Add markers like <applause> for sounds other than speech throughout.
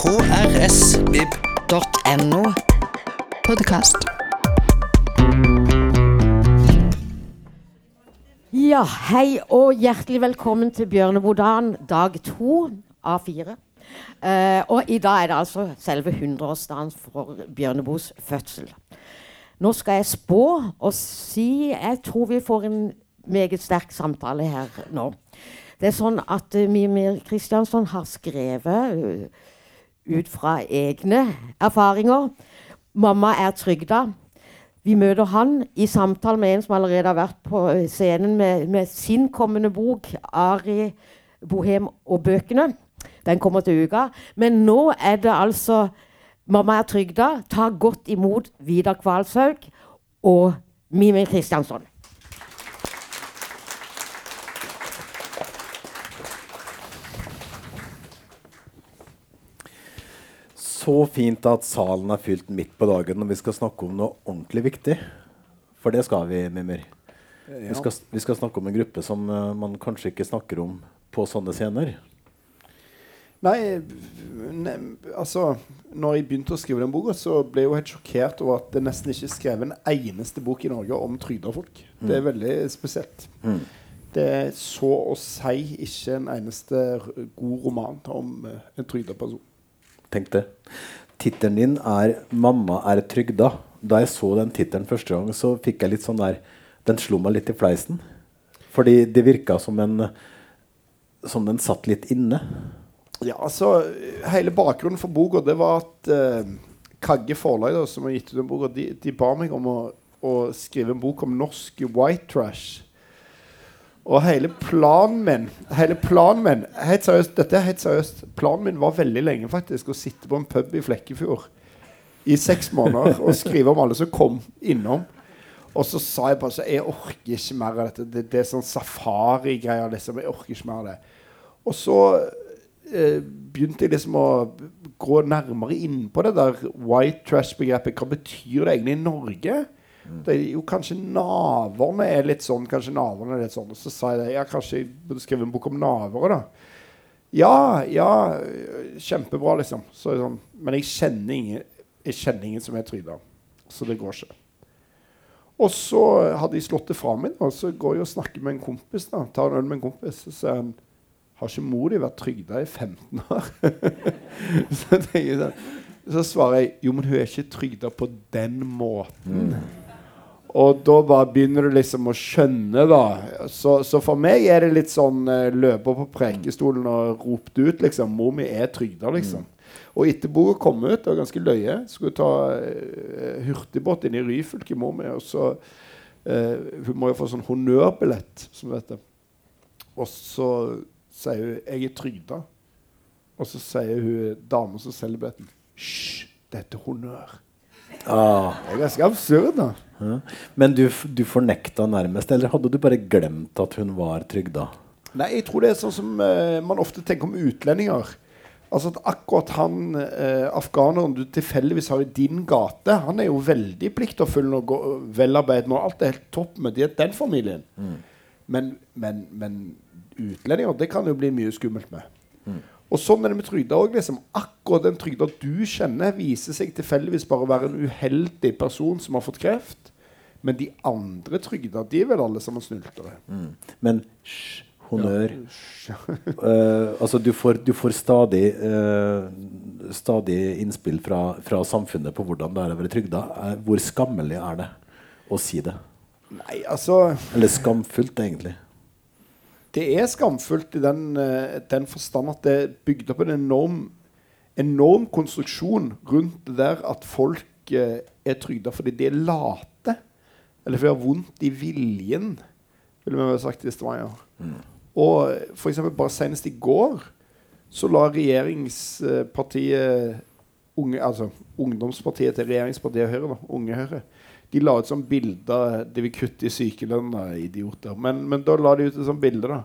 krsvib.no. Podkast. Ja, hei og hjertelig velkommen til Bjørnebodagen dag to av fire. Uh, og i dag er det altså selve 100-årsdagen for Bjørneboes fødsel. Nå skal jeg spå og si Jeg tror vi får en meget sterk samtale her nå. Det er sånn at uh, Mimir Kristiansson har skrevet uh, ut fra egne erfaringer. 'Mamma er trygda'. Vi møter han i samtale med en som allerede har vært på scenen med, med sin kommende bok, 'Ari Bohem og bøkene'. Den kommer til uka. Men nå er det altså 'Mamma er trygda'. Ta godt imot Vidar Kvalshaug og Mimir Kristiansson. Så fint at salen er fylt midt på dagen når vi skal snakke om noe ordentlig viktig. For det skal vi, Mimir. Vi, skal, vi skal snakke om en gruppe som uh, man kanskje ikke snakker om på sånne scener. Nei, ne, altså Når jeg begynte å skrive den boka, så ble jeg jo helt sjokkert over at det nesten ikke er skrevet en eneste bok i Norge om trygda folk. Mm. Det er veldig spesielt. Mm. Det er så å si ikke en eneste god roman om uh, en trygda person. Tenk det. Tittelen din er 'Mamma er trygda'. Da jeg så den tittelen første gang, så fikk jeg litt sånn der Den slo meg litt i fleisen. Fordi det virka som en Som den satt litt inne. Ja, altså Hele bakgrunnen for boka det var at eh, Kagge Forlag, som har gitt ut den boka, de, de, ba meg om å, å skrive en bok om norsk white trash. Og hele planen min Hele planen min helt seriøst, Dette er helt seriøst. Planen min var veldig lenge faktisk å sitte på en pub i Flekkefjord i seks måneder og skrive om alle som kom innom. Og så sa jeg bare så Jeg orker ikke mer av dette. Det, det er sånn safari-greier. Liksom. Jeg orker ikke mer av det. Og så eh, begynte jeg liksom å gå nærmere inn på det der white trash-begrepet. Hva betyr det egentlig i Norge? Det er jo kanskje naverne er litt sånn, kanskje naverne er litt sånn. Og så sa jeg det. Kanskje jeg burde skrive en bok om navere, da. Ja, ja, kjempebra, liksom. Så, sånn. Men jeg kjenner ingen, jeg kjenner ingen som er Tryda. Så det går ikke. Og så hadde jeg slått det fra meg, og så går jeg og snakker med en kompis. da, tar en øl med en kompis, Så sier han har ikke mor di vært trygda i 15 år? <laughs> så, jeg, så, så, svarer jeg jo, men hun er ikke trygda på den måten. Mm. Og da bare begynner du liksom å skjønne, da. Så, så for meg er det litt sånn løper på prekestolen og ropt ut, liksom. Mor mi er trygda, liksom. Mm. Og etter boka kom ut, det var ganske løye, skulle ta uh, hurtigbåt inn i Ryfylke, mor mi. Og så uh, Hun må jo få sånn honnørbillett, som det heter. Og så sier hun 'Jeg er trygda'. Og så sier hun dama som selger billetten 'Hysj, dette er honnør'. Ah. Det er ganske absurd, da. Ja. Men du, du fornekta nærmest, eller hadde du bare glemt at hun var trygda? Nei, jeg tror det er sånn som uh, man ofte tenker om utlendinger. Altså at akkurat han uh, afghaneren du tilfeldigvis har i din gate, han er jo veldig pliktoppfyllende og velarbeidende, og alt er helt topp med den familien. Mm. Men, men, men, utlendinger, det kan jo bli mye skummelt med. Mm. Og sånn er det med trygda òg. Liksom. Akkurat den trygda du kjenner, viser seg tilfeldigvis bare å være en uheldig person som har fått kreft. Men de andre trygda, de er vel alle sammen snyltere. Mm. Men hysj, honnør. Ja. uh, <laughs> altså, du får, du får stadig, uh, stadig innspill fra, fra, samfunnet på hvordan det er å være trygda. Uh, hvor skammelig er det å si det? Nei, altså Eller skamfullt, egentlig. Det er skamfullt i den, uh, den forstand at det er bygd opp en enorm, enorm konstruksjon rundt det der at folk eh, er trygda fordi de er late. Eller fordi de har vondt i viljen, ville vi ha sagt var ja. Mm. Og for eksempel, bare senest i går så la regjeringspartiet unge, altså ungdomspartiet til regjeringspartiet Høyre, da, Unge Høyre, de la ut sånn bilder De vil kutte i sykelønna, idioter. Men, men, da la de ut et sånt bilde. da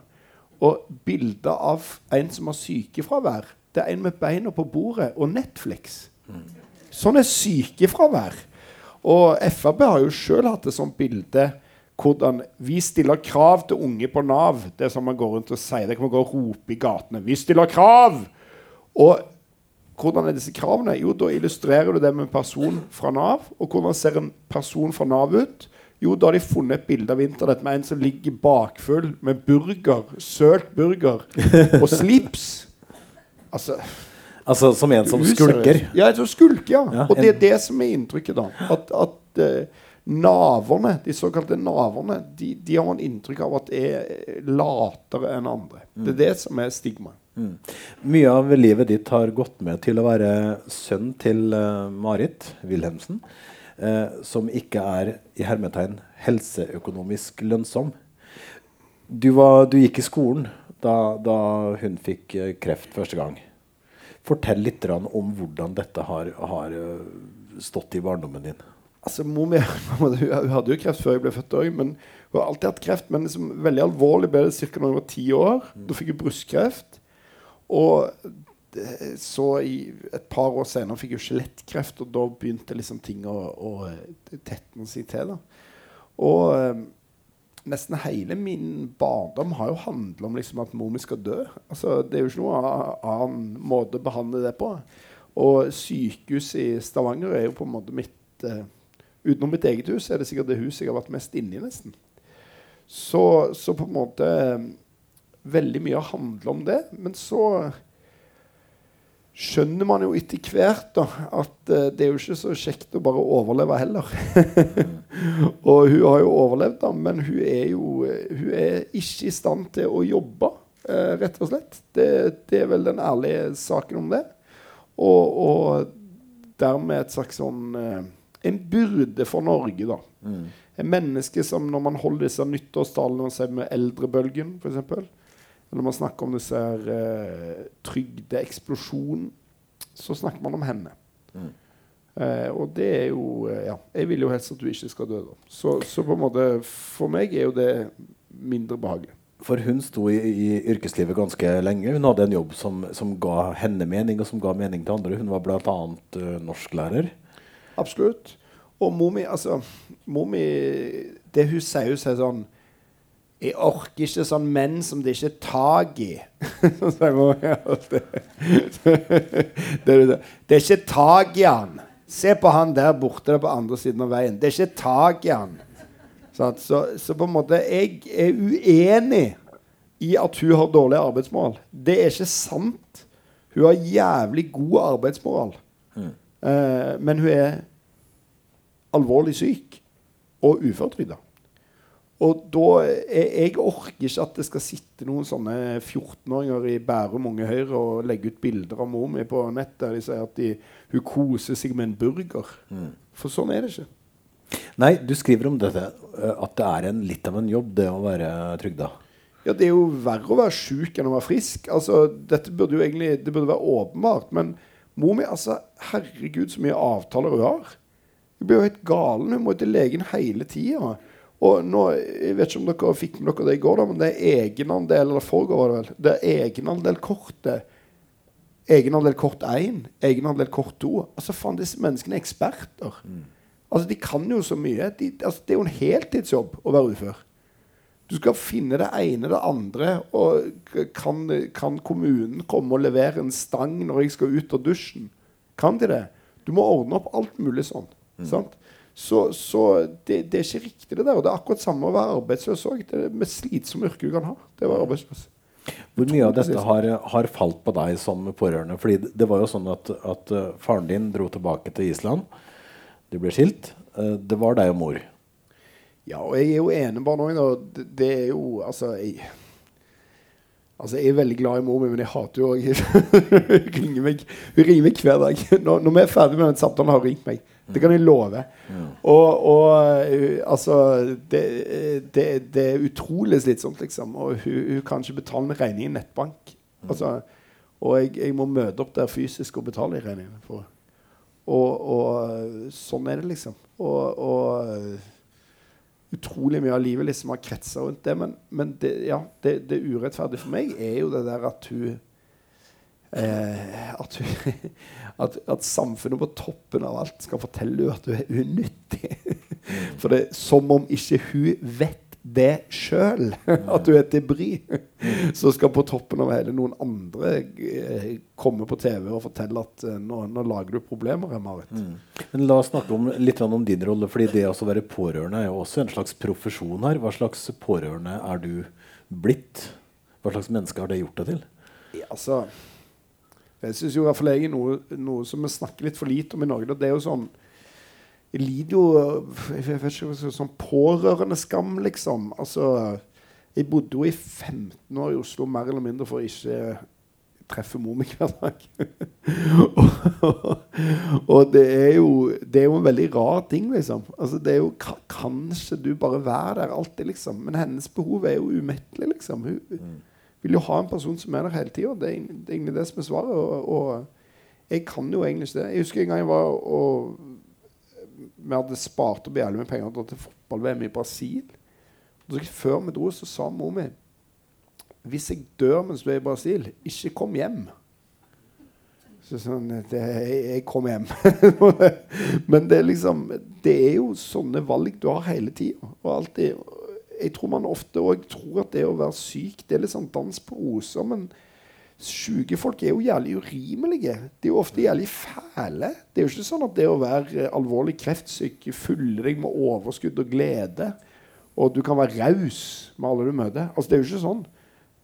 Og bilde av en som har sykefravær. Det er en med beina på bordet og Netflix. Sånn er sykefravær. Og Frp har jo sjøl hatt et sånt bilde hvordan vi stiller krav til unge på Nav. Det er som man går rundt og sier. Det kan man gå og rope i gatene. Vi stiller krav! Og hvordan er disse kravene? Jo, da illustrerer du det med en person fra Nav. Og hvordan ser en person fra Nav ut? Jo, da har de funnet et bilde av internett med en som ligger bakfull med burger, sølt burger og slips. Altså Altså som en som skulker. Ja, som skulker, ja. Ja, og det er det som er inntrykket, da. At, at uh, naverne, de såkalte naverne, de, de har man inntrykk av at er latere enn andre. Det er det som er stigmaet. Mm. Mye av livet ditt har gått med til å være sønn til eh, Marit Wilhelmsen, eh, som ikke er i hermetegn helseøkonomisk lønnsom. Du, var, du gikk i skolen da, da hun fikk eh, kreft første gang. Fortell litt om hvordan dette har, har stått i barndommen din. Altså, mor mi <laughs> hadde jo kreft før jeg ble født òg, men hun har alltid hatt kreft. Men liksom, veldig alvorlig ble det ca. da hun var ti år. Da fikk hun brystkreft. Og så i et par år senere fikk hun skjelettkreft, og da begynte liksom ting å, å tetne seg til. da. Og eh, nesten hele min barndom har jo handla om liksom at mor mi skal dø. Altså, det er jo ikke noe annen måte å behandle det på. Og sykehuset i Stavanger er jo på en måte mitt eh, Utenom mitt eget hus er det sikkert det huset jeg har vært mest inni, nesten. Så, så på en måte eh, Veldig mye handler om det. Men så skjønner man jo etter hvert da, at uh, det er jo ikke så kjekt å bare overleve heller. <laughs> og hun har jo overlevd, da, men hun er jo eh, hun er ikke i stand til å jobbe, uh, rett og slett. Det, det er vel den ærlige saken om det. Og, og dermed et slags sånn uh, En byrde for Norge, da. En menneske som når man holder disse nyttårstalene og ser med eldrebølgen, f.eks. Når man snakker om disse uh, trygdeeksplosjonen, så snakker man om henne. Eh, og det er jo uh, Ja, jeg vil jo helst at du ikke skal dø, da. Så, så på en måte For meg er jo det mindre behagelig. For hun sto i, i yrkeslivet ganske lenge. Hun hadde en jobb som, som ga henne mening, og som ga mening til andre. Hun var bl.a. Uh, norsklærer. Absolutt. Og mor mi, altså Mor mi Det hun sier, hun sier sånn Jeg orker ikke sånn menn som det ikke er tak i. <laughs> <laughs> Det, er ikke tak i han. Se på han der borte på andre siden av veien. Det er ikke tak i han. Så, så på en måte Jeg er uenig i at hun har dårlig arbeidsmoral. Det er ikke sant. Hun har jævlig god arbeidsmoral. Eh, men hun er alvorlig syk og uføretrygda. Og da jeg, jeg orker ikke at det skal sitte noen sånne 14-åringer i Bærum Unge Høyre og legge ut bilder av mor mi på nettet der de sier at de, hun koser seg med en burger. For sånn er det ikke. Nei, du skriver om dette, uh, at det er en, litt av en jobb, det å være trygda. Ja, Det er jo verre å være sjuk enn å være frisk. Altså, dette burde jo egentlig Det burde være åpenbart. Men mor mi, altså Herregud, så mye avtaler hun har. Hun blir jo helt galen. Hun må til legen hele tida. Og nå, Jeg vet ikke om dere fikk med dere det i går, da, men det er egenandel eller foregår var det vel, det er egenandelkortet. Egenandel kort 1, egenandel kort 2. Altså, faen, disse menneskene er eksperter. Altså, De kan jo så mye. De, altså, det er jo en heltidsjobb å være ufør. Du skal finne det ene det andre. Og kan, kan kommunen komme og levere en stang når jeg skal ut av dusjen? Kan de det? Du må ordne opp alt mulig sånn. Sant? Så, så det, det er ikke riktig, det der. Og det er akkurat samme å være arbeidsløs òg. Det er det mest slitsomme yrket du kan ha. Det å være arbeidsløs. Hvor mye av dette har, har falt på deg som pårørende? Fordi det- var jo sånn at, at uh, faren din dro tilbake til Island. De ble skilt. Uh, det var deg og mor. Ja, og jeg er jo enebarn òg. Det, det er jo Altså, jeg Altså, Jeg er veldig glad i mor mi, men jeg hater jo òg <laughs> Hun ringer meg Hun ringer meg hver dag. Når, når vi er ferdig med den samtalen, har hun ringt meg. Det kan jeg love. Og, og uh, altså det, det, det er utrolig slitsomt, liksom. Og hun, hun kan ikke betale en regning i nettbank. Altså, og jeg, jeg må møte opp der fysisk og betale regningene. Og, og sånn er det, liksom. Og, og utrolig mye av livet liksom har kretsa rundt det. Men, men det, ja, det, det urettferdige for meg er jo det der at hun eh, at, <laughs> at, at samfunnet på toppen av alt skal fortelle henne at hun er unyttig. <laughs> For det er som om ikke hun vet det sjøl. <laughs> At du er til bry. Så skal på toppen av hele noen andre eh, komme på TV og fortelle at eh, nå, nå lager du problemer her, Marit. Men la oss snakke om, litt om din rolle. fordi det å være pårørende er jo også en slags profesjon her. Hva slags pårørende er du blitt? Hva slags menneske har det gjort deg til? Ja, altså Jeg syns i hvert fall jeg er noe, noe som vi snakker litt for lite om i Norge. Det er jo sånn Jeg lider jo jeg vet ikke, sånn pårørendeskam, liksom. Altså Jeg bodde jo i 15 år i Oslo mer eller mindre for å ikke treffe mor mi hver dag. og, <laughs> og det er jo Det er jo en veldig rar ting, liksom. Altså, det er jo ka- Kanskje du bare være der alltid, liksom. Men hennes behov er jo umettelig, liksom. Hun vil jo ha en person som er der hele tida. Det, det er egentlig det som er svaret. Og, og jeg kan jo egentlig ikke det. Jeg husker en gang jeg var og Vi hadde spart opp jævlig med penger dratt til fotball-VM i Brasil. Og så før vi dro, så sa mor mi hvis jeg dør mens du er i Brasil, ikke kom hjem. Så sånn, det, jeg, jeg kom hjem. <laughs> Men det er liksom Det er jo sånne valg du har hele tida. Og alltid Jeg tror man ofte òg tror at det å være syk, det er litt sånn dans på roser. Men syke folk er jo jævlig urimelige. De er jo ofte jævlig fæle. Det er jo ikke sånn at det å være alvorlig kreftsyk fyller deg med overskudd og glede, og du kan være raus med alle du møter. Altså, det er jo ikke sånn.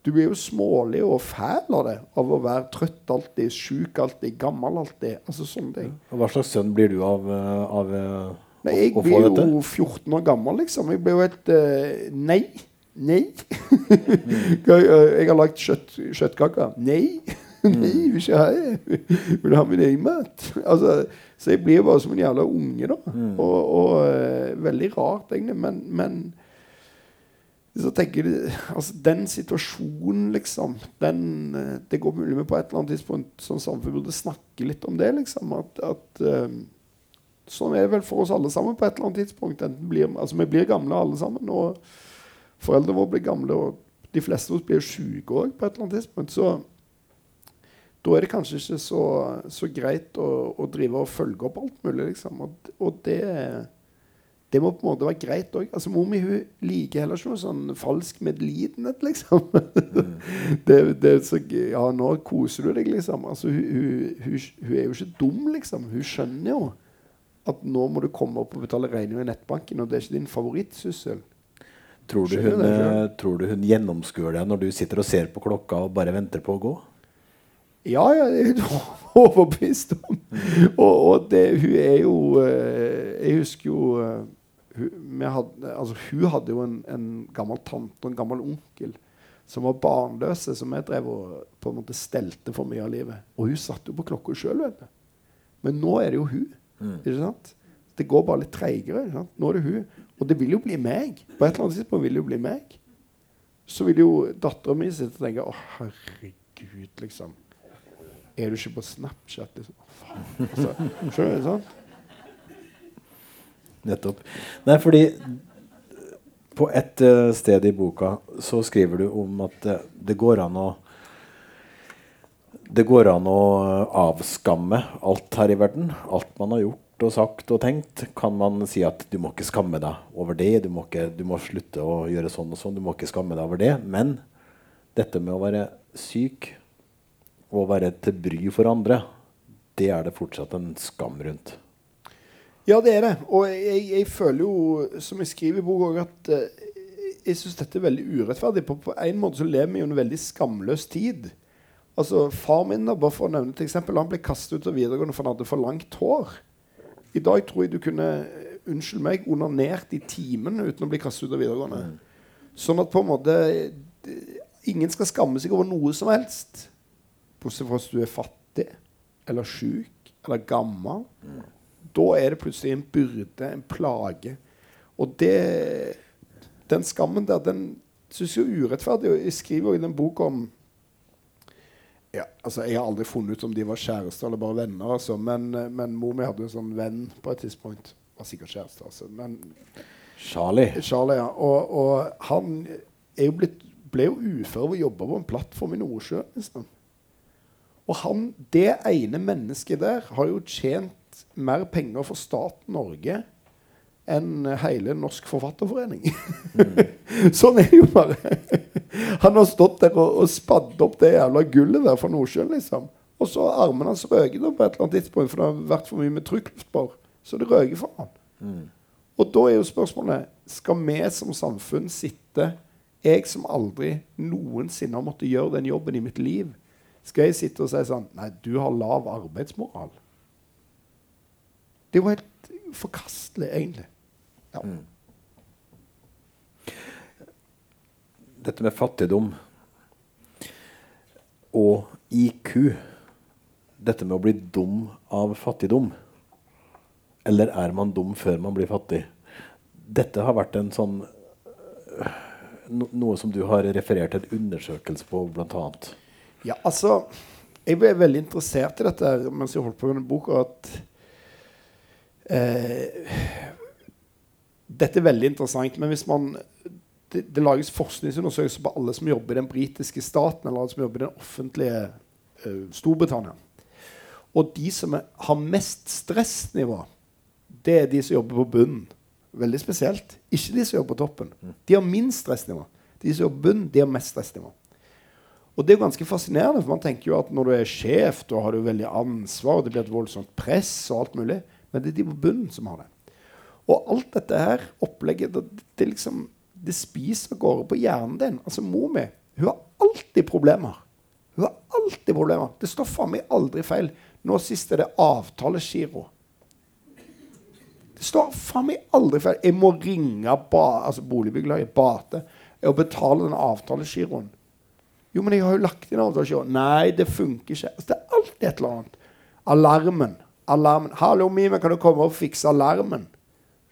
Du blir jo smålig og fæl av det. Av å være trøtt alltid, sjuk alltid, gammel alltid. Altså sånne ting. Ja. Hva slags sønn blir du av, eh, av eh, Nei, jeg blir jo 14 år gammel, liksom. Jeg blir jo et uh, Nei. Nei. <laughs> jeg, jeg har lagd kjøtt, kjøttkaker. Nei. <laughs> Nei, <laughs> vil ikke ha det. Vil ha min egen mat. Altså, så jeg blir bare som en jævla unge, da. Og, og eh, veldig rart, egentlig. Men, men så tenker jeg, altså Den situasjonen, liksom den, eh, Det går mulig med på et eller annet tidspunkt som samfunn burde snakke litt om det. liksom At, at eh, Sånn er det vel for oss alle sammen på et eller annet tidspunkt. Blir, altså Vi blir gamle alle sammen, og foreldrene våre blir gamle, og de fleste av oss blir syke òg på et eller annet tidspunkt. Så da er det kanskje ikke så, så greit å, å drive og følge opp alt mulig, liksom. Og, og det det må på en måte være greit òg. Altså, mor mi hun liker heller ikke noe sånn falsk medlidenhet, liksom. <laughs> det, det er så, ja, nå koser du deg, liksom. Altså, hun, hun, hun, hun er jo ikke dum, liksom. Hun skjønner jo at nå må du komme opp og betale regninger i nettbanken, og det er ikke din favorittsyssel. Tror du, hun, det eh, tror du hun gjennomskuer deg når du sitter og ser på klokka og bare venter på å gå? Ja, ja, det er hun <laughs> overbevist om. Og, og det, hun er jo eh, Jeg husker jo eh, hun, hadde, altså, hun hadde jo en, en gammel tante og en gammel onkel som var barnløse, som jeg drev og på en måte stelte for mye av livet. Og hun satt jo på klokka sjøl. Men nå er det jo hun. Ikke sant? Det går bare litt treigere. Nå er det hun. Og det vil jo bli meg. På et eller annet tidspunkt vil det jo bli meg. Så vil jo dattera mi sitte og tenke Å, herregud, liksom. Er du ikke på Snapchat? Liksom? Faen. Altså, skjønner du? Sånn? Nettopp. Nei, fordi på et uh, sted i boka så skriver du om at eh, det går an å det går an å eh, avskamme alt her i verden. Alt man har gjort og sagt og tenkt, kan man si at du må ikke skamme deg over det. Du må, ikke, du må slutte å gjøre sånn og sånn. Du må ikke skamme deg over det. Men dette med å være syk og være til bry for andre, det er det fortsatt en skam rundt. Ja, det er det. Og jeg, jeg føler jo, som jeg skriver i boka, at eh, jeg syns dette er veldig urettferdig. På, på en måte så lever vi i en veldig skamløs tid. Altså, Far min da, bare for å nevne et eksempel, han ble kastet ut av videregående for han hadde for langt hår. I dag tror jeg du kunne eh, unnskyld meg, onanert i timen uten å bli kastet ut av videregående. Sånn at på en måte eh, Ingen skal skamme seg over noe som helst. Bortsett fra hvis du er fattig eller sjuk eller gammel. Da er det plutselig en byrde, en plage. Og det Den skammen der, den syns jeg er urettferdig. Jeg skriver jo i den boka om ja, altså Jeg har aldri funnet ut om de var kjærester eller bare venner. Altså. Men, eh, men mor mi hadde en sånn venn på et tidspunkt. Var sikkert kjæreste, altså. Men Charlie. Charlie, ja. Og, og han er jo blitt, ble jo ufør av å jobbe på en plattform i Nordsjøen. Liksom. Og han, det ene mennesket der har jo tjent mer penger for staten Norge enn hele Norsk Forfatterforening. <laughs> sånn er det jo bare. Han har stått der og, og spadd opp det jævla gullet der fra Nordsjøen, liksom. Og så har armene hans røket på et eller annet tidspunkt, for det har vært for mye med trykkluftbor. Så det røker for han. Og da er jo spørsmålet Skal vi som samfunn sitte Jeg som aldri noensinne har måttet gjøre den jobben i mitt liv, skal jeg sitte og si sånn Nei, du har lav arbeidsmoral. Det er jo helt forkastelig, egentlig. Ja. Dette med fattigdom og IQ Dette med å bli dum av fattigdom. Eller er man dum før man blir fattig? Dette har vært en sånn no, Noe som du har referert til en undersøkelse på, bl.a. Ja, altså Jeg ble veldig interessert i dette mens jeg holdt på med denne boka. At eh, Dette er veldig interessant, men hvis man det, det lages forskningsundersøkelser på alle som jobber i den britiske staten, eller alle som jobber i den offentlige eh, Storbritannia. Og de som er, har mest stressnivå, det er de som jobber på bunnen. Veldig spesielt. Ikke de som jobber på toppen. De har minst stressnivå. De som jobber på bunnen, de har mest stressnivå. Og det er jo ganske fascinerende, for man tenker jo at når du er sjef, da har du veldig ansvar, og det blir et voldsomt press og alt mulig. Men det er de på bunnen som har det. Og alt dette her opplegget, det, det liksom det spiser av gårde på hjernen din. Altså Mor mi hun har alltid problemer. Hun har alltid problemer. Det står faen meg aldri feil. Nå sist er det avtalegiro. Det står faen meg aldri feil. Jeg må ringe ba, altså boligbyggelaget Bate og betale den avtalegiroen. Jo, men jeg har jo lagt inn avtalegiro. Nei, det funker ikke. Altså, det er alltid et eller annet. Alarmen. Alarmen. 'Hallo, Mime, kan du komme og fikse alarmen?'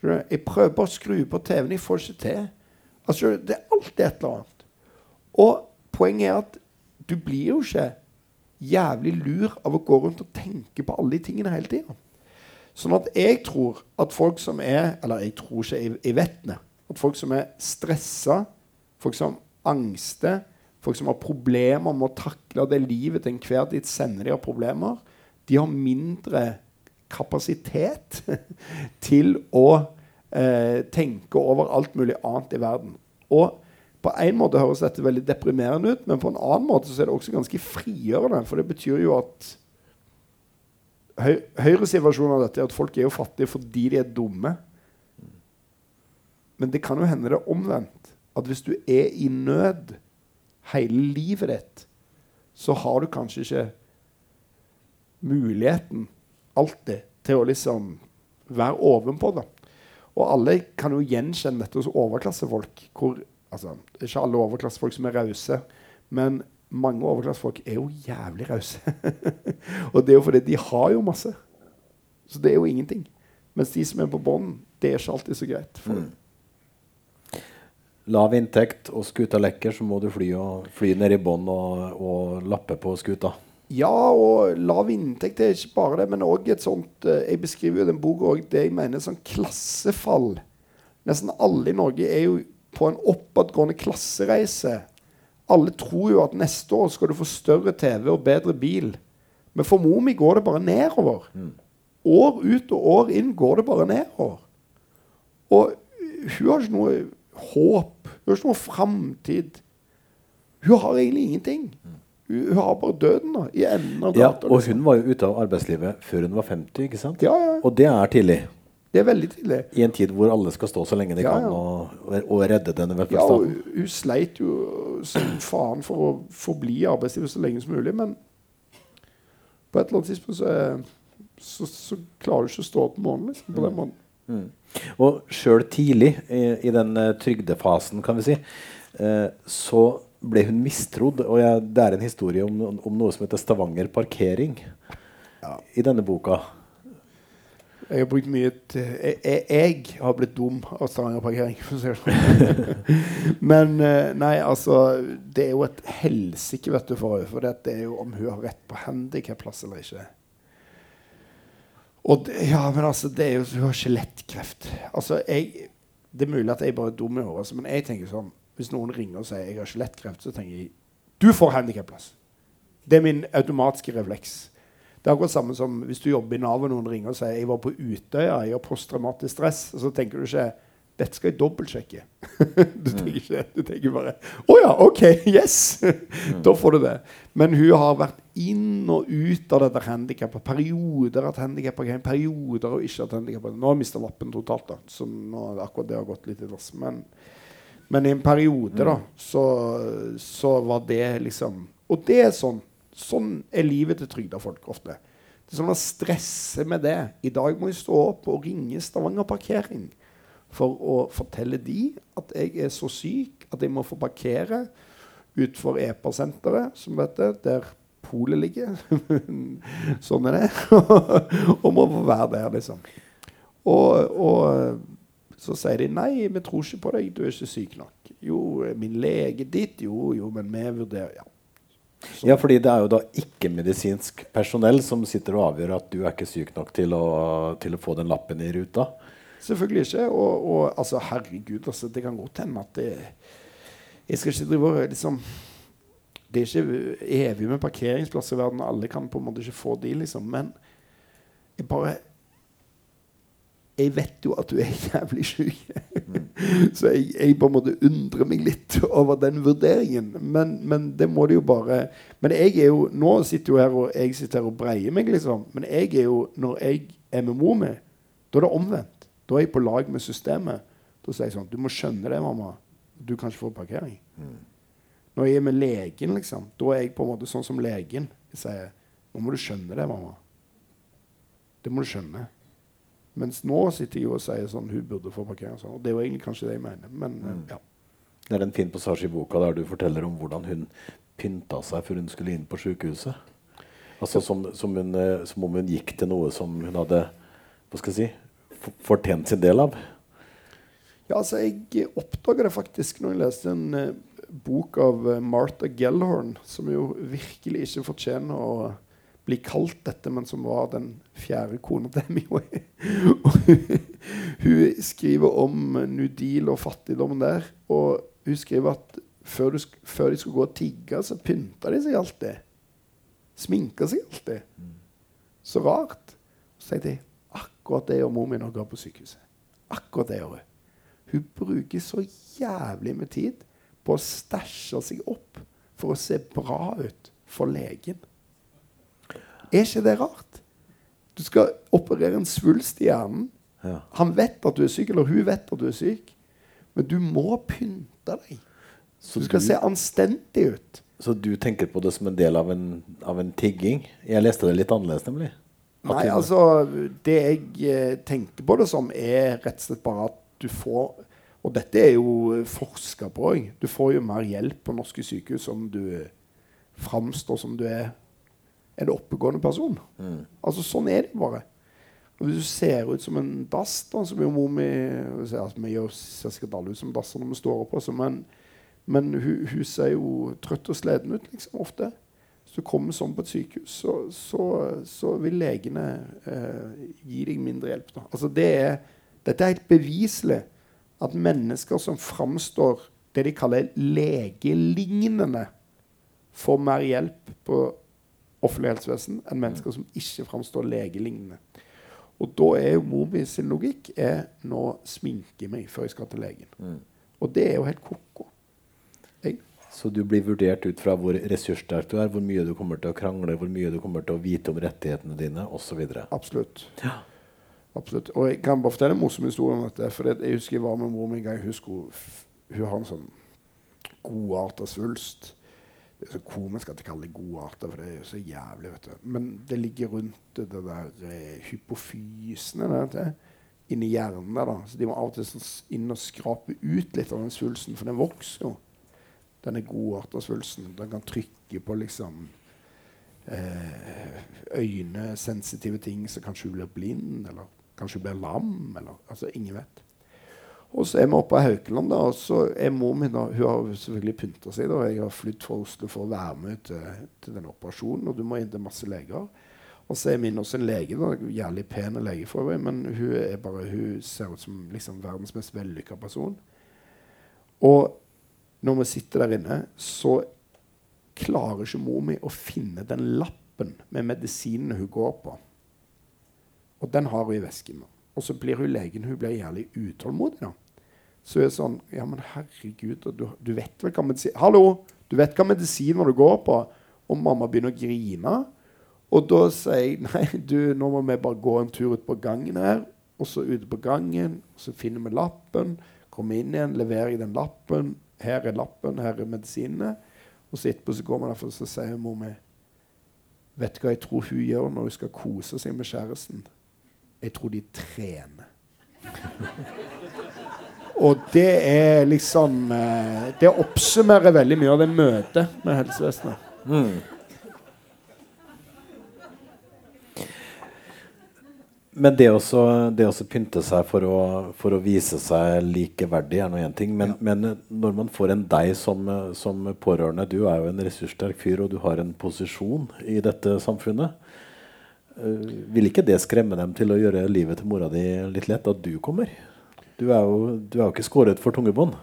Jeg prøver å skru på TV-en. Jeg får ikke til. Altså, det er alltid et eller annet. Og poenget er at du blir jo ikke jævlig lur av å gå rundt og tenke på alle de tingene hele tida. Sånn at jeg tror at folk som er Eller jeg tror ikke, jeg, jeg vet det. At folk som er stressa, folk som angster, folk som har problemer med å takle det livet til enhver tid sender de har problemer, de har mindre kapasitet <laughs> til å eh, tenke over alt mulig annet i verden. Og på en måte høres dette veldig deprimerende ut, men på en annen måte så er det også ganske frigjørende. For det betyr jo at høy, Høyres versjon av dette er at folk er jo fattige fordi de er dumme. Men det kan jo hende det er omvendt. At hvis du er i nød hele livet ditt, så har du kanskje ikke muligheten alltid til å liksom være ovenpå det. Og alle kan jo gjenkjenne dette hos overklassefolk. Hvor, altså, det er ikke alle overklassefolk som er rause, men mange overklassefolk er jo jævlig rause. <laughs> og det er jo fordi de har jo masse. Så det er jo ingenting. Mens de som er på bånn, det er ikke alltid så greit. for Mm. Lav inntekt og skuta lekker, så må du fly, og, fly ned i bånn og, og lappe på skuta. Ja, og lav inntekt er ikke bare det, men òg et sånt eh, Jeg beskriver jo den boka òg det jeg mener sånn klassefall. Nesten alle i Norge er jo på en oppadgående klassereise. Alle tror jo at neste år skal du få større TV og bedre bil. Men for mor mi går det bare nedover. År ut og år inn går det bare nedover. Og hun har ikke noe håp. Hun har ikke noe framtid. Hun har egentlig ingenting. Hun, har bare døden da, i enden av Ja, og liksom. hun var jo ute av arbeidslivet før hun var 50, ikke sant? Ja, ja. Og det er tidlig. Det er veldig tidlig. I en tid hvor alle skal stå så lenge de Ja, kan og, og redde denne Ja, og hun, sleit jo som faen for å forbli i arbeidslivet så lenge som mulig, men på et eller annet tidspunkt så, er, så, så klarer du ikke å stå opp om morgenen. Liksom, på den måten. Og sjøl tidlig i, i den eh, trygdefasen, kan vi si, eh, så ble hun mistrodd. Og jeg, det er en historie om, om noe som heter Stavanger parkering i denne boka. Jeg har brukt mye jeg, jeg, jeg har blitt dum av Stavanger parkering. sånn. <laughs> Men eh, nei, altså Det er jo et helsike, vet du, for henne. For det er jo om hun har rett på handikapplass eller ikke. Og det, ja, men altså, det er jo Hun har skjelettkreft. Altså, jeg Det er mulig at jeg bare er dum i hodet, altså, men jeg tenker sånn Hvis noen ringer og sier jeg har skjelettkreft, så tenker jeg du får handikapplass. Det er min automatiske refleks. Det er akkurat samme som hvis du jobber i Nav og noen ringer og sier jeg var på Utøya, jeg har posttraumatisk stress. Og så tenker du ikke dette skal jeg dobbeltsjekke. <laughs> du tenker ikke Du tenker bare Å ja, OK, yes! da får du det. Men hun har vært inn og ut av dette handikappet. Perioder at handikappet er perioder og ikke at handikappet Nå har jeg mista lappen totalt, da. Så nå, akkurat det har gått litt i dass. Men, men i en periode, da, så, så var det liksom Og det er sånn. Sånn er livet til trygda folk ofte. Det er sånn Man stresser med det. I dag må jeg stå opp og ringe Stavanger Parkering for å fortelle de at jeg er så syk at jeg må få parkere utenfor EPA-senteret, som dette, der polet ligger. <laughs> sånn er det. <laughs> og må få være der, liksom. Og, og så sier de nei, vi tror ikke på deg, du er ikke syk nok. Jo, min lege ditt, jo, jo, men vi vurderer ja. Ja, fordi det er jo da ikke-medisinsk personell som sitter og avgjør at du er ikke syk nok til å, til å få den lappen i ruta. Selvfølgelig ikke. Og, og altså, herregud, altså, det kan godt hende at det Jeg skal ikke drive og liksom Det er ikke evig med parkeringsplasser i verden. Alle kan på en måte ikke få de, liksom. Men jeg bare Jeg vet jo at du er jævlig syk. <laughs> Så jeg, jeg, på en måte undrer meg litt over den vurderingen. Men, men, det må det jo bare Men jeg er jo Nå sitter jo her og jeg sitter her og breier meg, liksom. Men jeg er jo Når jeg er med mor mi, da er det omvendt. Da er jeg på lag med systemet. Da sier jeg sånn Du må skjønne det, mamma. Du kan ikke få parkering. Mm. Når jeg er med legen, liksom, da er jeg på en måte sånn som legen. Jeg sier Nå må du skjønne det, mamma. Det må du skjønne. Mens nå sitter jeg og sier sånn Hun burde få parkering. Sånn. Og det er jo egentlig kanskje det jeg mener. Men mm. ja. Det er en fin passasje i boka der du forteller om hvordan hun pynta seg før hun skulle inn på sykehuset. Altså som, som, hun, eh, som, om hun gikk til noe som hun hadde hva skal jeg si, fortjent sin del av. Ja, altså Jeg oppdaga det faktisk når jeg leste en uh, bok av Martha Gellhorn, som jo virkelig ikke fortjener å bli kalt dette, men som var den fjerde kona til Hemingway. hun skriver om New Deal og fattigdommen der. Og hun skriver at før, du, før de skulle gå og tigge, så pynta de seg alltid. Sminka seg alltid. Så rart. Så tenkte jeg akkurat det gjør mor mi når hun går på sykehuset. Akkurat det gjør hun. Hun bruker så jævlig med tid på å stæsje seg opp for å se bra ut for legen. Er ikke det rart? Du skal operere en svulst i hjernen. Ja. Han vet at du er syk, eller hun vet at du er syk. Men du må pynte deg. Så du skal du, se anstendig ut. Så du tenker på det som en del av en, av en tigging? Jeg leste det litt annerledes, nemlig. Nei, altså Det jeg eh, tenker på det som, er rett og slett bare at du får Og dette er jo forska på òg. Du får jo mer hjelp på norske sykehus om du framstår som du er en oppegående person. Mm. Altså Sånn er det bare. Og Hvis du ser ut som en dass, da, som jo mor mi altså, Vi gjør, sikkert alle ut som dasser når vi står opp, også, men, men hun, hun, ser jo trøtt og sliten ut liksom, ofte. Hvis du kommer sånn på et sykehus, så, så, så vil legene eh, gi deg mindre hjelp. Da. Altså det er, dette er helt beviselig at mennesker som framstår det de kaller legelignende, får mer hjelp på offentlig helsevesen enn mennesker som ikke framstår legelignende. Og da er jo mor mi sin logikk er nå sminke meg før jeg skal til legen. Mm. Og det er jo helt ko-ko. Så du blir vurdert ut fra hvor ressurssterk du er, hvor mye du kommer til å krangle, hvor mye du kommer til å vite om rettighetene dine osv. Absolutt. Ja. Absolutt. Og jeg kan bare fortelle en morsom historie om dette. For jeg husker jeg var med mor mi en gang. Hun, hun har en sånn godarta svulst. Det er så komisk at de kaller det gode arter, for det er jo så jævlig. vet du. Men det ligger rundt det der eh, hypofysene det, inni hjernen der. da. Så de må av og til sånn inn og skrape ut litt av den svulsten, for den vokser jo. Denne godarta-svulsten. Den kan trykke på liksom eh, øynesensitive ting, så kanskje hun blir blind, eller kanskje hun blir lam. eller, altså Ingen vet. Og så er vi oppe på Haukeland, da, og så er mor min da, Hun har selvfølgelig pynta seg. da, Jeg har flydd fra Oslo for å være med til, til den operasjonen, og du må inn til masse leger. Og så er min også en lege. da, Jævlig pen lege, for øvrig, men hun, er bare, hun ser ut som liksom verdens mest vellykka person. Og når vi sitter der inne, så klarer ikke mor mi å finne den lappen med medisinene hun går på. Og den har hun i vesken. Og så blir hun legen hun blir jævlig utålmodig. da. Så er sånn Ja, men herregud, du, du vet vel hva medisin Hallo! Du vet hva medisiner du går på? Og mamma begynner å grine. Og da sier jeg <laughs> nei, du, nå må vi bare gå en tur ut på gangen her. Og så ute på gangen, så finner vi lappen. Kommer inn igjen, leverer jeg den lappen. Her er lappen, her er medisinene. Og så etterpå så går vi derfor, så sier mor mi Vet du hva jeg tror hun gjør når hun skal kose seg med kjæresten? Jeg tror de trener. <laughs> Og det er liksom eh, Det oppsummerer veldig mye av det møtet med helsevesenet. Men det også, det også pynte seg for å, for å vise seg likeverdig er nå én ting. Men, men når man får en deg som, som pårørende Du er jo en ressurssterk fyr, og du har en posisjon i dette samfunnet. Eh, vil ikke det skremme dem til å gjøre livet til mora di litt lett, at du kommer? Du er jo, du er jo ikke skåret for tunge bånd.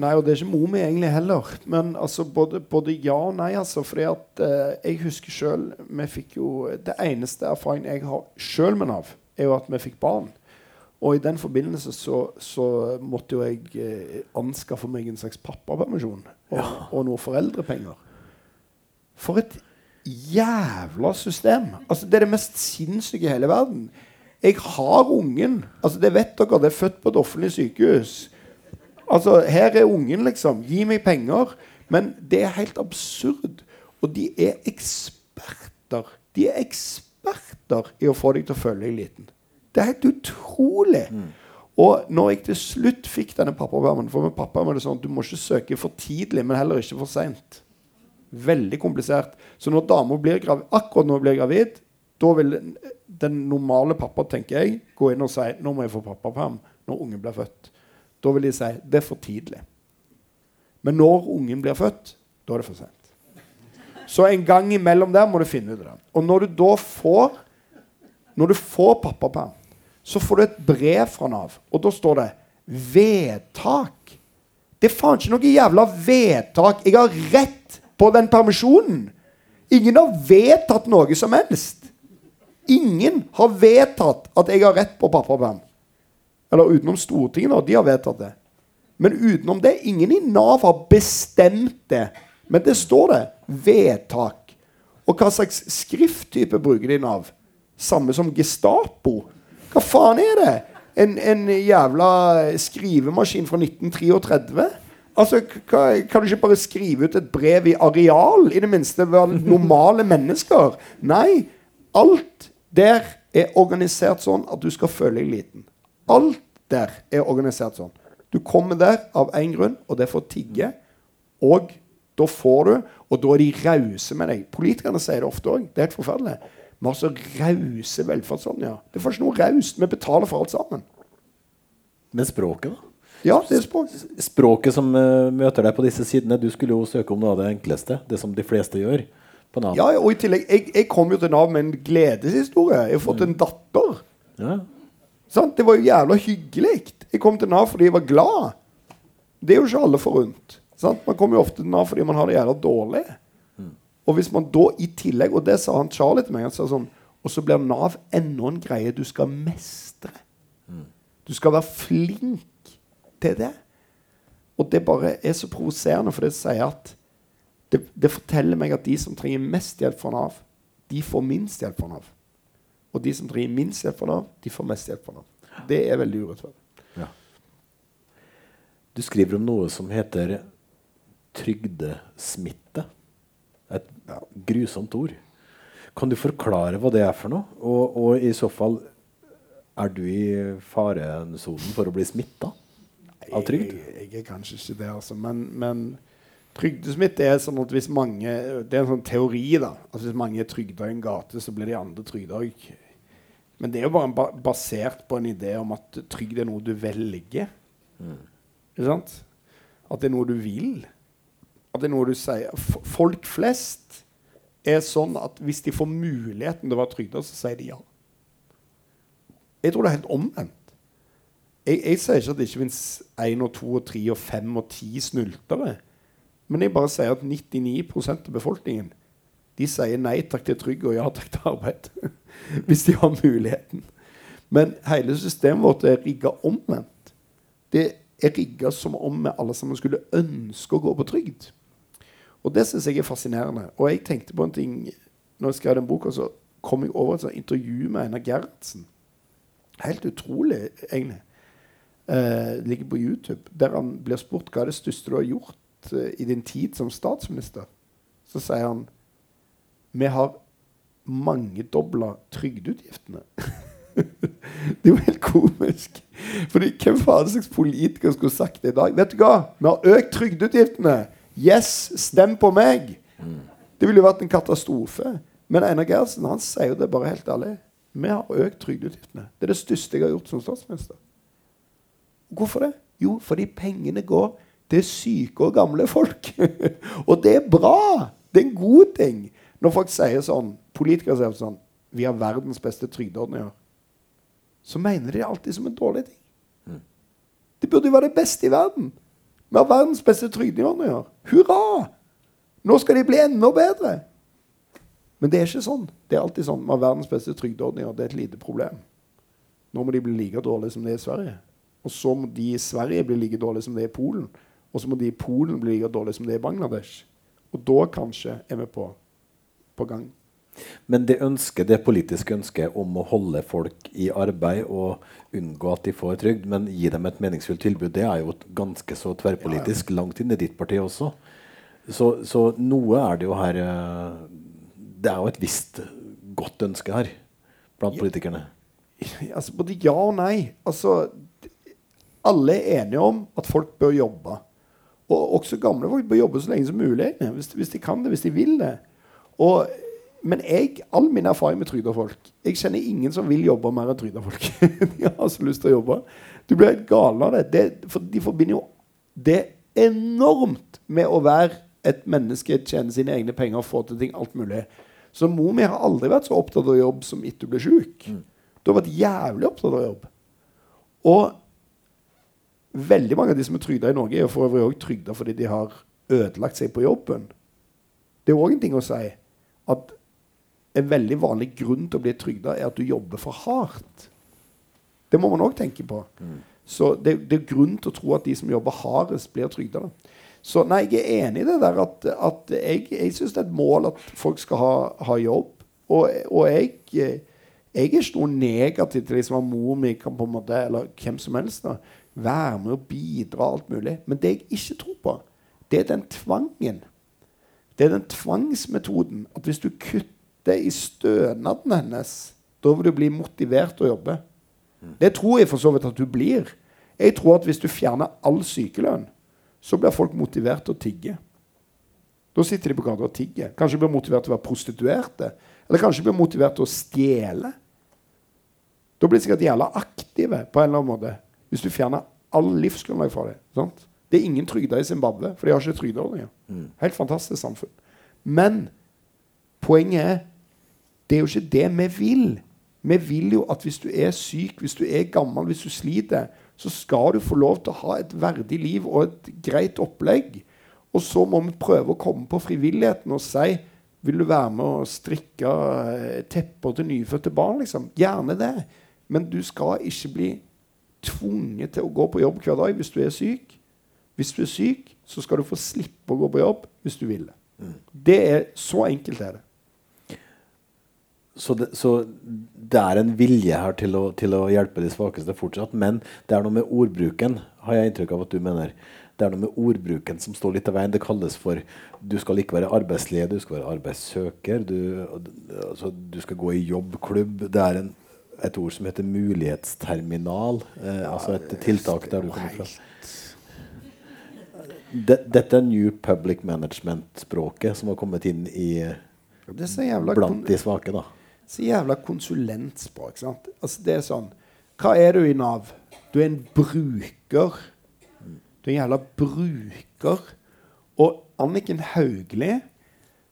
Nei, og det er ikke mor mi egentlig heller. Men altså, både, både ja og nei. altså, fordi at eh, Jeg husker sjøl Vi fikk jo Det eneste erfaringen jeg har sjøl med Nav, er jo at vi fikk barn. Og i den forbindelse så, så måtte jo jeg eh, anskaffe meg en slags pappapermisjon og, og noe foreldrepenger. For et jævla system! Altså, det er det mest sinnssyke i hele verden. Jeg har ungen. Altså, det vet dere. Det er født på et offentlig sykehus. Altså, her er ungen, liksom. Gi meg penger. Men det er helt absurd. Og de er eksperter. De er eksperter i å få deg til å føle deg liten. Det er helt utrolig. Og når jeg til slutt fikk denne pappapermen For med pappa er det sånn at du må ikke søke for tidlig, men heller ikke for seint. Veldig komplisert. Så når dama akkurat når hun blir gravid, da vil den, normale pappa tenker jeg, gå inn og si nå må jeg få pappaperm når ungen blir født. Da vil de si det er for tidlig. Men når ungen blir født, da er det for sent. Så en gang imellom der må du finne ut av det. Og når du da får Når du får pappaperm, så får du et brev fra Nav, og da står det 'vedtak'. Det er faen ikke noe jævla vedtak. Jeg har rett på den permisjonen. Ingen har vedtatt noe som helst. Ingen har vedtatt at jeg har rett på pappaperm. Eller utenom Stortinget, da. De har vedtatt det. Men utenom det, ingen i Nav har bestemt det. Men det står det. Vedtak. Og hva slags skrifttype bruker de i Nav? Samme som Gestapo. Hva faen er det? En, en jævla skrivemaskin fra 1933? Altså, Kan du ikke bare skrive ut et brev i areal? I det minste være normale <laughs> mennesker? Nei. Alt der er organisert sånn at du skal føle deg liten. Alt der er organisert sånn. Du kommer der av én grunn, og det er for å tigge. Og da får du, og da er de rause med deg. Politikerne sier det ofte òg. Det er helt forferdelig. Vi har så rause velferdsordninger. Det er faktisk noe raust. Vi betaler for alt sammen. Men språket, da? Ja, det er språk. Språket som eh, møter deg på disse sidene. Du skulle jo søke om noe av det enkleste. Det som de fleste gjør på Nav. Ja, og i tillegg, jeg, jeg kom jo til Nav med en gledeshistorie. Jeg har fått en datter. Ja. Sant? Det var jo jævla hyggelig. Jeg kom til Nav fordi jeg var glad. Det er jo ikke alle forunt. Sant? Man kommer jo ofte til Nav fordi man har det jævla dårlig. Og hvis man da i tillegg Og det sa han Charlie til meg. Han sa sånn, og så blir Nav enda en greie du skal mestre. Du skal være flink til det. Og det bare er så provoserende, for det sier at det, det forteller meg at de som trenger mest hjelp fra Nav, de får minst hjelp fra Nav. Og de som trenger minst hjelp fra Nav, de får mest hjelp fra Nav. Det er veldig urettferdig. Ja. Du skriver om noe som heter trygdesmitte. Et grusomt ord. Kan du forklare hva det er for noe? Og, og i så fall er du i faresonen for å bli smitta av trygd? Jeg, jeg, er kanskje ikke det, altså. Men, men trygdesmitte er sånn at hvis mange Det er en sånn teori, da. At hvis mange er trygda i en gate, så blir de andre trygda òg. Men det er jo bare ba basert på en idé om at trygd er noe du velger. Ikke sant? At det er noe du vil. At det er noe du sier. F folk flest er sånn at hvis de får muligheten til å være trygda, så sier de ja. Jeg tror det er helt omvendt. Jeg, jeg sier ikke at det ikke fins én og to og tre og fem og ti snyltere. Men jeg bare sier at 99% av befolkningen De sier nei takk til trygg og ja takk til arbeid. <laughs> Hvis de har muligheten. Men hele systemet vårt er rigga omvendt. Det er rigga som om vi alle sammen skulle ønske å gå på trygd. Og det syns jeg er fascinerende. Og jeg tenkte på en ting når jeg skrev den boka, så kom jeg over et intervju med Einar Gerhardsen. Helt utrolig, egentlig. Eh, ligger på YouTube. Der han blir spurt hva er det største du har gjort eh, i din tid som statsminister. Så sier han vi har mangedobla trygdeutgiftene. <laughs> det er jo helt komisk. Fordi Hvem faen slags politiker skulle sagt det i dag? Vet du hva? Vi har økt trygdeutgiftene. Yes, stem på meg! Det ville jo vært en katastrofe. Men Einar Gerhardsen han sier jo det bare helt ærlig. Vi har økt trygdeutgiftene. Det er det største jeg har gjort som statsminister. Hvorfor det? Jo, fordi pengene går til syke og gamle folk. <laughs> og det er bra! Det er en god ting. Når folk sier sånn, politikere sier sånn Vi har verdens beste trygdeordninger. Så mener de det alltid som en dårlig ting. Det burde jo være det beste i verden. Vi har verdens beste trygdeordninger. Hurra! Nå skal de bli enda bedre. Men det er ikke sånn. Det er alltid sånn. Vi har verdens beste trygdeordninger. Det er et lite problem. Nå må de bli like dårlige som de er i Sverige. Og så må de i Sverige bli like dårlige som det er i Polen. Og så må de i Polen bli like dårlige som det er i Bangladesh. Og da kanskje er vi på, på gang. Men det ønsket, det politiske ønsket om å holde folk i arbeid og unngå at de får trygd, men gi dem et meningsfullt tilbud, det er jo ganske så tverrpolitisk ja, ja. langt inn i ditt parti også. Så, så, noe er det jo her eh, Det er jo et visst godt ønske her blant ja. politikerne. <laughs> Altså, både ja og nei. Altså, alle er enige om at folk bør jobbe. Og også gamle folk bør jobbe så lenge som mulig. Hvis, hvis de kan det, hvis de vil det. Og, men jeg, all min erfaring med trygda Jeg kjenner ingen som vil jobbe mer enn trygda <laughs> de har så lyst til å jobbe. Du blir helt gal av det. det. For de forbinder jo det enormt med å være et menneske, tjene sine egne penger få til ting. alt mulig. Så mor mi har aldri vært så opptatt av jobb som etter hun ble sjuk. Mm. Du har vært jævlig opptatt av jobb. Og Veldig mange av de som er trygda i Norge, er for øvrig òg trygda fordi de har ødelagt seg på jobben. Det er òg en ting å si at en veldig vanlig grunn til å bli trygda er at du jobber for hardt. Det må man òg tenke på. Mm. Så det, det, er grunn til å tro at de som jobber hardest, blir trygda. Så nei, jeg er enig i det der at, at jeg, jeg syns det er et mål at folk skal ha, ha jobb. Og, og jeg, jeg, er ikke noe negativ til liksom at mor mi kan på en måte, eller hvem som helst da, være med og bidra alt mulig. Men det jeg ikke tror på, det er den tvangen. Det er den tvangsmetoden at hvis du kutter i stønaden hennes, da vil du bli motivert til å jobbe. Det tror jeg for så vidt at du blir. Jeg tror at hvis du fjerner all sykelønn, så blir folk motivert til å tigge. Da sitter de på gata og tigger. Kanskje blir motivert til å være prostituerte. Eller kanskje blir motivert til å stjele. Da blir de sikkert jævla aktive på en eller annen måte. Hvis du fjerner all livsgrunnlag fra det Sant? Det er ingen trygder i Zimbabwe, for de har ikke trygdeordninger. Mm. Helt fantastisk samfunn. Men poenget er det er jo ikke det vi vil. Vi vil jo at hvis du er syk, hvis du er gammel, hvis du sliter, så skal du få lov til å ha et verdig liv og et greit opplegg. Og så må vi prøve å komme på frivilligheten og si vil du være med og strikke eh, tepper til nyfødte barn? Liksom? Gjerne det. Men du skal ikke bli tvunget til å gå på jobb hver dag hvis du er syk. Hvis du er syk, så skal du få slippe å gå på jobb hvis du vil det. Mm. Det er Så enkelt er det. Så det, så det, er en vilje her til å, til å, hjelpe de svakeste fortsatt. Men det er noe med ordbruken, har jeg inntrykk av at du mener. Det er noe med ordbruken som står litt av veien. Det kalles for du skal ikke være arbeidsledig, du skal være arbeidssøker. Du, altså, du skal gå i jobbklubb. Det er en et ord som heter mulighetsterminal. Eh, altså et tiltak der du kommer fra. Dette er New Public Management-språket som har kommet inn i blant de svake. da. Så jævla konsulentspråk. sant? Altså Det er sånn Hva er du i Nav? Du er en bruker. Du er en jævla bruker. Og Anniken Hauglie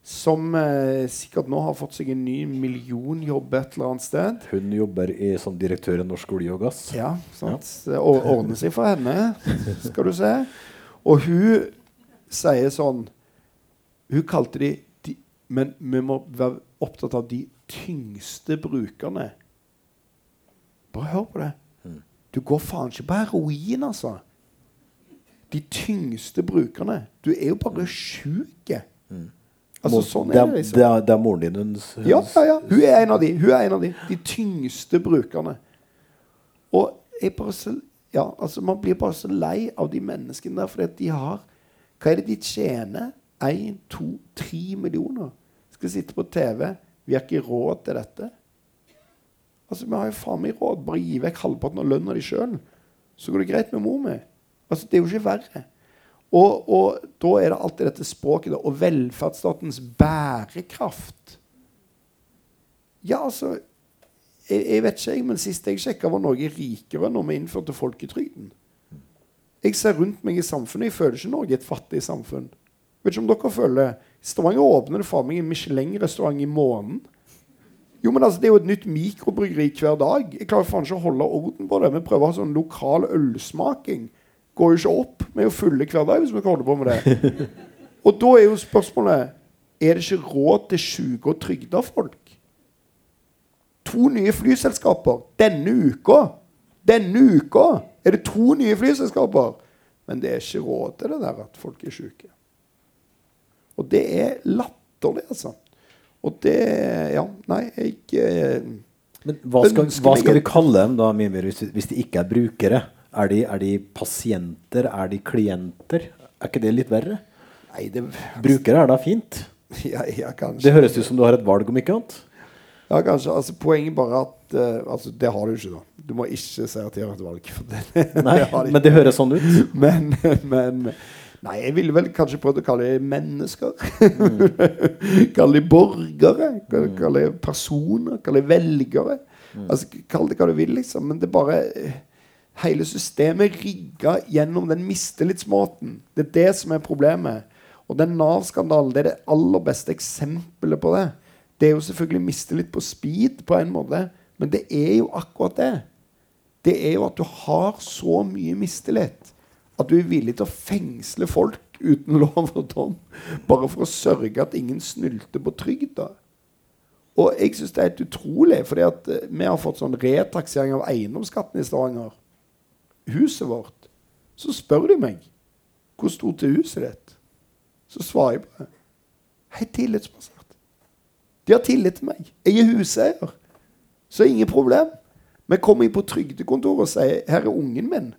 som eh, sikkert nå har fått seg en ny millionjobb et eller annet sted. Hun jobber i, som direktør i Norsk olje og gass. Ja, sant. Ja. Det ordner seg for henne, skal du se. Og hun sier sånn Hun kalte de, de Men vi må være opptatt av de tyngste brukerne. Bare hør på det. Du går faen ikke på heroin, altså. De tyngste brukerne. Du er jo bare sjuk. Altså, sånn er er, det, liksom. det, er, det er moren din hun, hun Ja, ja, ja. Hun er en av de. Hun er en av de. De tyngste brukerne. Og jeg bare så, ja, altså Man blir bare så lei av de menneskene der fordi at de har Hva er det de tjener? Én, to, tre millioner. Skal sitte på TV. Vi har ikke råd til dette. Altså, Vi har jo faen meg råd. Bare gi vekk halvparten av lønna di sjøl, så går det greit med mor mi. Altså, det er jo ikke verre. Og, og da er det alltid dette språket og velferdsstatens bærekraft. Ja, altså jeg, jeg vet ikke, men Sist jeg sjekka, var Norge rikere når vi innførte folketrygden. Jeg ser rundt meg i samfunnet. Jeg føler ikke Norge et fattig samfunn. Vet ikke om dere føler Stavanger åpner det for meg en Michelin-restaurant i måneden. Jo, men altså, Det er jo et nytt mikrobryggeri hver dag. Jeg klarer faen ikke å holde orden på det. Vi prøver å ha sånn lokal ølsmaking. Går jo ikke opp. Vi er jo fulle hver dag hvis vi kan holde på med det. <laughs> Og da er jo spørsmålet Er det ikke råd til sjuke og trygda folk? To nye flyselskaper denne uka. Denne uka er det to nye flyselskaper. Men det er ikke råd til det der at folk er syke. Og det er latterlig, altså. Og det Ja, nei, jeg eh, Men hva skal, hva skal vi kalle dem da, Mimir, hvis, hvis de ikke er brukere? Er de, er de pasienter? Er de klienter? Er ikke det litt verre? Nei, det Brukere er da fint. <laughs> Ja, ja kanskje. Det høres ut som du har et valg, om ikke annet. Ja, kanskje. Altså, poenget bare at uh, altså, Det har du ikke, da. Du må ikke si at de har et valg. <laughs> Det, Nei, det de men det høres sånn ut. <laughs> Men, men Nei, jeg ville vel kanskje prøvd å kalle dem mennesker. kalle dem borgere. Kalle kalle dem personer. Kalle dem velgere. Altså, Kall det hva du vil, liksom. Men det er bare eh, Hele systemet rigga gjennom den mistillitsmåten. Det er det som er problemet. Og den Nav-skandalen det er det aller beste eksempelet på det. Det er jo selvfølgelig mistillit på speed på en måte, men det er jo akkurat det. Det er jo at du har så mye mistillit at du er villig til å fengsle folk uten <laughs> lov og dom bare for å sørge at ingen snylter på trygda. Og jeg syns det er helt utrolig, fordi at eh, vi har fått sånn retaksering av eiendomsskatten i Stavanger. Huset vårt. Så spør de meg hvor stort er huset ditt. Så svarer jeg på det. Helt tillitsbasert. De har tillit til meg. Jeg er huseier. Så ingen problem. Men kommer jeg på trygdekontoret og sier 'Her er ungen min',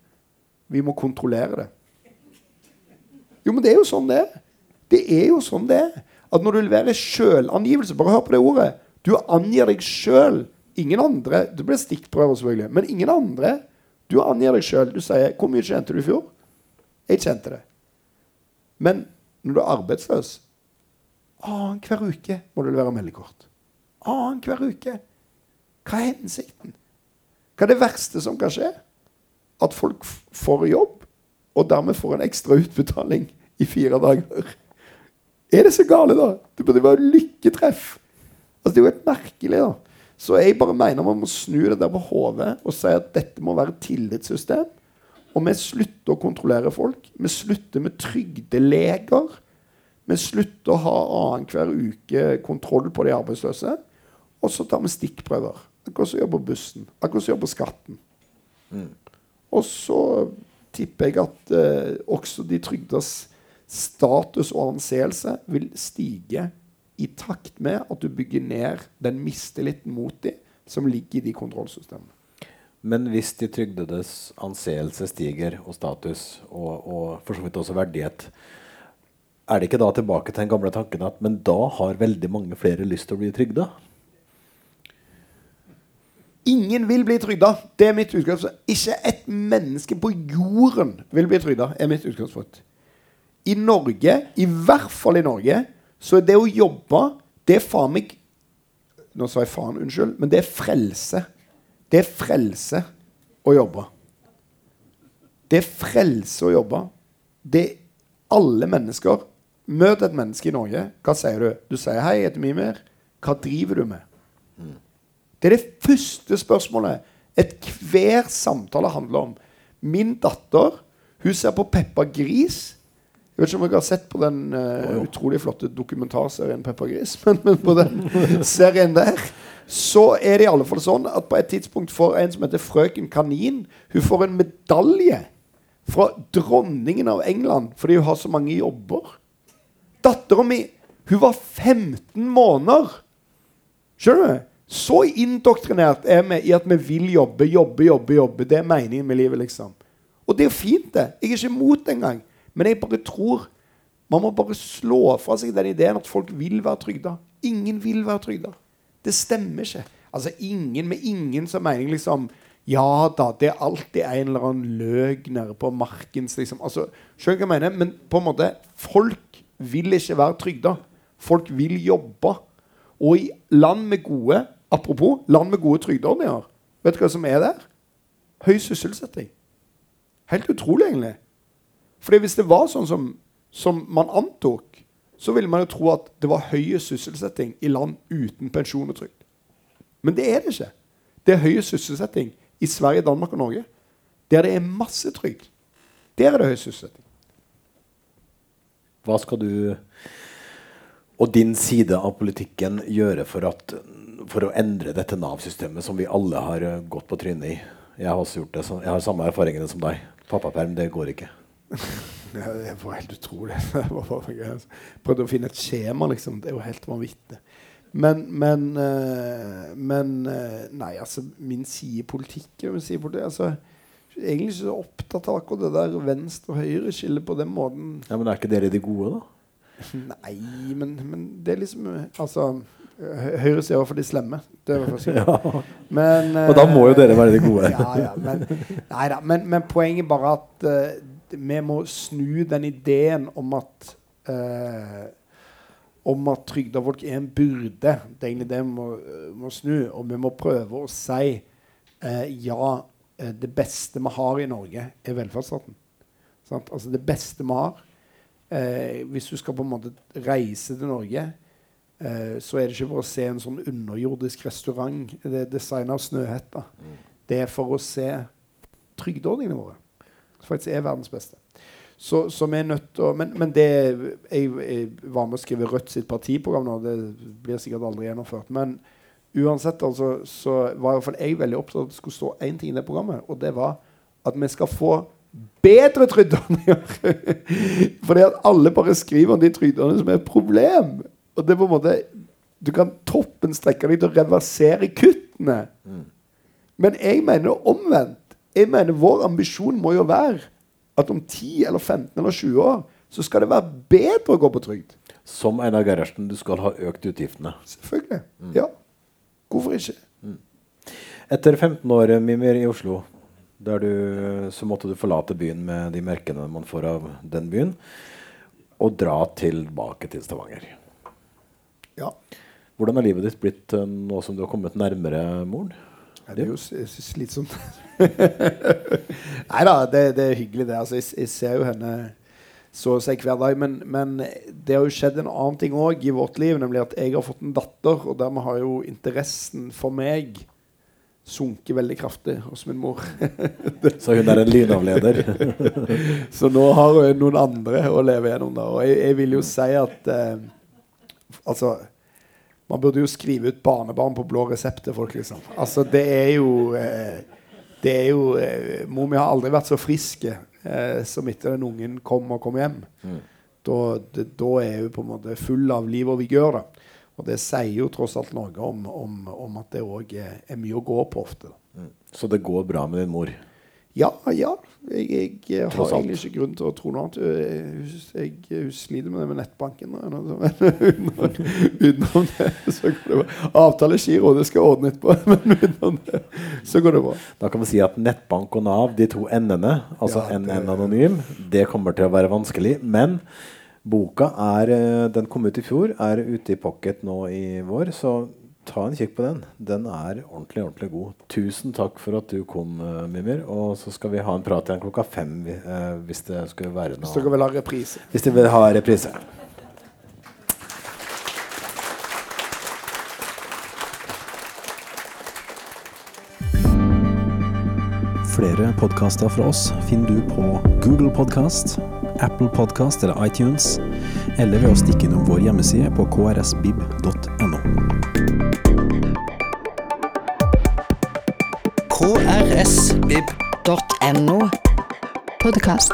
vi må kontrollere det. Jo, men det er jo sånn det er. Det er jo sånn det er. At når du leverer sjølangivelse Bare hør på det ordet. Du angir deg sjøl. Ingen andre Det blir stikkprøver, selvfølgelig. Men ingen andre. Du angir deg sjøl. Du sier 'Hvor mye tjente du i fjor?' Jeg tjente det. Men når du er arbeidsløs Annenhver uke må du levere meldekort. Annenhver uke. Hva er hensikten? Hva er det verste som kan skje? At folk får jobb, og dermed får en ekstra utbetaling i fire dager. Er det så gale, da? Det burde være lykketreff. Altså, det er jo helt merkelig, da. Så jeg bare mener man må snu det der på hodet og si at dette må være et tillitssystem. Og vi slutter å kontrollere folk. Vi slutter med trygdeleger. Vi slutter å ha annenhver uke kontroll på de arbeidsløse. Og så tar vi stikkprøver. Akkurat som gjør på bussen. Akkurat som gjør på skatten. Og så tipper jeg at eh, også de trygdas status og anseelse vil stige i takt med at du bygger ned den mistilliten mot dem som ligger i de kontrollsystemene. Men hvis de trygdedes anseelse stiger, og status, og, og for så vidt også verdighet, er det ikke da tilbake til den gamle tanken at men da har veldig mange flere lyst til å bli trygda? Ingen vil bli trygda. Det er mitt utgangspunkt. Ikke et menneske på jorden vil bli trygda, er mitt utgangspunkt. I Norge, i hvert fall i Norge, så det å jobbe Det er faen meg Nå sa jeg faen, unnskyld, men det er frelse. Det er frelse å jobbe. Det er frelse å jobbe. Det er alle mennesker. Møt et menneske i Norge. Hva sier du? Du sier 'Hei, jeg heter Mimir'. Hva driver du med? Det er det første spørsmålet ethver samtale handler om. Min datter hun ser på Peppa Gris. Vet ikke om dere har sett på den eh, utrolig flotte dokumentarserien Peppa Gris, <laughs> men, men på den <laughs> serien der så er det i alle fall sånn at på et tidspunkt får en som heter Frøken Kanin Hun får en medalje fra dronningen av England fordi hun har så mange jobber. Dattera mi hun var 15 måneder. Skjønner du? Så indoktrinert er vi i at vi vil jobbe, jobbe, jobbe. jobbe. Det er meningen med livet, liksom. Og det er jo fint, det. Jeg er ikke imot det engang. Men jeg bare tror man må bare slå fra seg den ideen at folk vil være trygda. Ingen vil være trygda. Det stemmer ikke. Altså ingen med ingen som mener liksom Ja da, det er alltid en eller annen løgner på markens liksom. Altså, Skjønner hva jeg mener? Men på en måte Folk vil ikke være trygda. Folk vil jobbe. Og i land med gode Apropos land med gode trygdeordninger. Vet du hva som er der? Høy sysselsetting. Helt utrolig, egentlig. Fordi hvis det var sånn som, som man antok, så ville man jo tro at det var høy sysselsetting i land uten pensjon og trygd. Men det er det ikke. Det er høy sysselsetting i Sverige, Danmark og Norge. Der det er masse trygd. Der er det høy sysselsetting. Hva skal du og din side av politikken gjøre for, at, for å endre dette Nav-systemet som vi alle har gått på trynet i? Jeg har også gjort det, jeg har samme erfaringene som deg. Pappaperm, det går ikke. <laughs> Ja, det var helt utrolig. <laughs> Gøy, altså. Prøvde å finne et skjema, liksom. Det er jo helt vanvittig. Men, men, eh, men eh, Nei, altså, min side i politikken si politi, altså, Egentlig ikke så opptatt av akkurat det der venstre og høyre-skillet på den måten. Ja, Men er ikke dere de gode, da? <laughs> Nei, men, men det er liksom Altså hø- Høyre sier for de slemme. Det er i hvert fall sikkert. Men, Og da må jo dere være de gode. ja, ja, men, neida, men, men poenget bare at eh, vi må snu den ideen om at eh, om at trygda folk er en byrde. Det er egentlig det vi må, må snu. Og vi må prøve å si eh, ja, eh, det beste vi har i Norge, er velferdsstaten. Sant? Altså det beste vi har. Eh, hvis du skal på en måte reise til Norge, eh, så er det ikke for å se en sånn underjordisk restaurant. Det er designa av Snøhetta. Det er for å se trygdeordningene våre. Som faktisk er verdens beste. Så, vi er nødt til å Men, men det jeg, jeg var med å skrive Rødt sitt partiprogram nå. Det blir sikkert aldri gjennomført. Men uansett altså, så var i hvert fall jeg veldig opptatt av at det skulle stå én ting i det programmet, og det var at vi skal få bedre trygdeordninger. <laughs> Fordi at alle bare skriver om de trygdeordningene som er et problem. Og det er på en måte Du kan toppen strekke deg til å reversere kuttene. Men jeg mener omvendt. Jeg mener Vår ambisjon må jo være at om 10 eller 15 eller 20 år så skal det være bedre å gå på trygd. Som Einar Gerhardsen, du skal ha økt utgiftene. Selvfølgelig. Ja. Hvorfor ikke? Etter 15 år Mimir, i Oslo, du, så måtte du forlate byen med de merkene man får av den byen, og dra tilbake til Stavanger. Ja. Hvordan har livet ditt blitt eh, nå som du har kommet nærmere moren? Ja, det er jo slitsomt. <laughs> Nei da, det, det er hyggelig, det. Altså, jeg, jeg ser jo henne så å si hver dag. Men, men det har jo skjedd en annen ting òg i vårt liv, nemlig at jeg har fått en datter, og dermed har jo interessen for meg sunket veldig kraftig hos min mor. <laughs> Så hun er en lynavleder. <laughs> Så nå har hun noen andre å leve gjennom. da Og jeg, jeg vil jo si at eh, Altså Man burde jo skrive ut barnebarn på blå resept til folk, liksom. Altså, det er jo eh, Det er jo eh, Mor mi har aldri vært så frisk eh, som etter den ungen kom og kom hjem. Da, det, da er hun på en måte full av liv og vigør. da Og det sier jo tross alt noe om, om, om at det òg er, er mye å gå på ofte. da Så det går bra med din mor. Ja, ja. Jeg, jeg, har egentlig ikke grunn til å tro noe annet. Jeg, jeg, sliter med det med nettbanken. <laughs> utenom, det så går det bra. Avtalegiro, det skal jeg ordne etterpå. <laughs> Men utenom det så går det bra. Da kan vi si at nettbank og Nav, de to n-ene, altså Ja, NN Anonym, det kommer til å være vanskelig. Men boka er eh, Den kom ut i fjor, er ute i pocket nå i vår, så ta en kikk på den. Den er ordentlig, ordentlig god. Tusen takk for at du kom, eh, Mimir. Og så skal vi ha en prat igjen klokka fem eh, hvis det skulle være Hvis dere noe vil ha reprise. Hvis dere vil ha reprise. Flere podkaster fra oss finner du på Google Podkast, Apple Podcast eller iTunes, eller ved å stikke innom vår hjemmeside på krsbib.no. krsvib.no. Podkast.